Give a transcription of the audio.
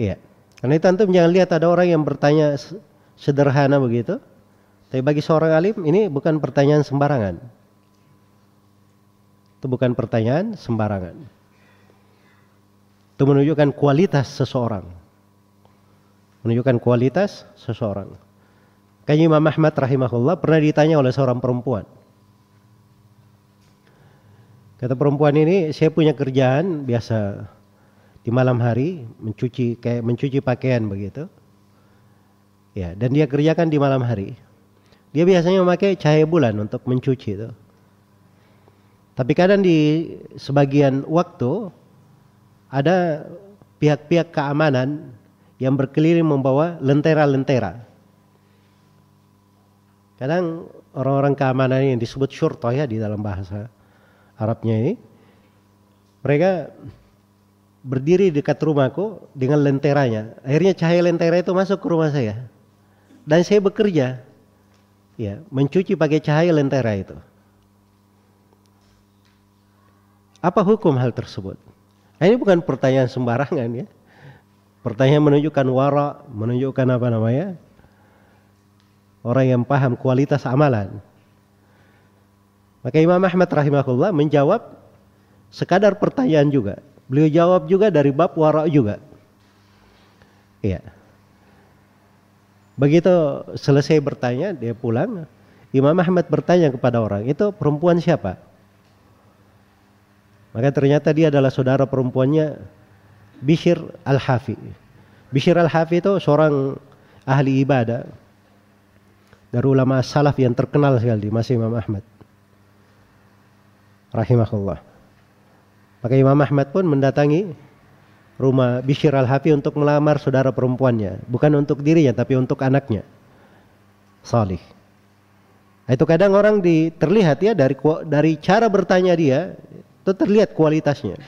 Iya. Karena itu antum jangan lihat ada orang yang bertanya sederhana begitu. Tapi bagi seorang alim ini bukan pertanyaan sembarangan. Itu bukan pertanyaan sembarangan. Itu menunjukkan kualitas seseorang. Menunjukkan kualitas seseorang. Kayaknya Imam Ahmad rahimahullah pernah ditanya oleh seorang perempuan. Kata perempuan ini, saya punya kerjaan biasa di malam hari mencuci kayak mencuci pakaian begitu. Ya, dan dia kerjakan di malam hari. Dia biasanya memakai cahaya bulan untuk mencuci itu. Tapi kadang di sebagian waktu ada pihak-pihak keamanan yang berkeliling membawa lentera-lentera. Kadang orang-orang keamanan yang disebut syurtoh ya di dalam bahasa Arabnya ini, mereka berdiri dekat rumahku dengan lenteranya. Akhirnya cahaya lentera itu masuk ke rumah saya. Dan saya bekerja, ya, mencuci pakai cahaya lentera itu. Apa hukum hal tersebut? Nah, ini bukan pertanyaan sembarangan ya. Pertanyaan menunjukkan wara, menunjukkan apa namanya? Orang yang paham kualitas amalan. Maka Imam Ahmad rahimahullah menjawab sekadar pertanyaan juga. Beliau jawab juga dari bab wara juga. Iya. Begitu selesai bertanya, dia pulang. Imam Ahmad bertanya kepada orang, itu perempuan siapa? Maka ternyata dia adalah saudara perempuannya Bishir Al-Hafi. Bishir Al-Hafi itu seorang ahli ibadah dari ulama salaf yang terkenal sekali masih Imam Ahmad rahimahullah. Maka Imam Ahmad pun mendatangi rumah Bishir Al-Hafi untuk melamar saudara perempuannya, bukan untuk dirinya tapi untuk anaknya. Salih. Itu kadang orang di, terlihat ya dari dari cara bertanya dia itu terlihat kualitasnya.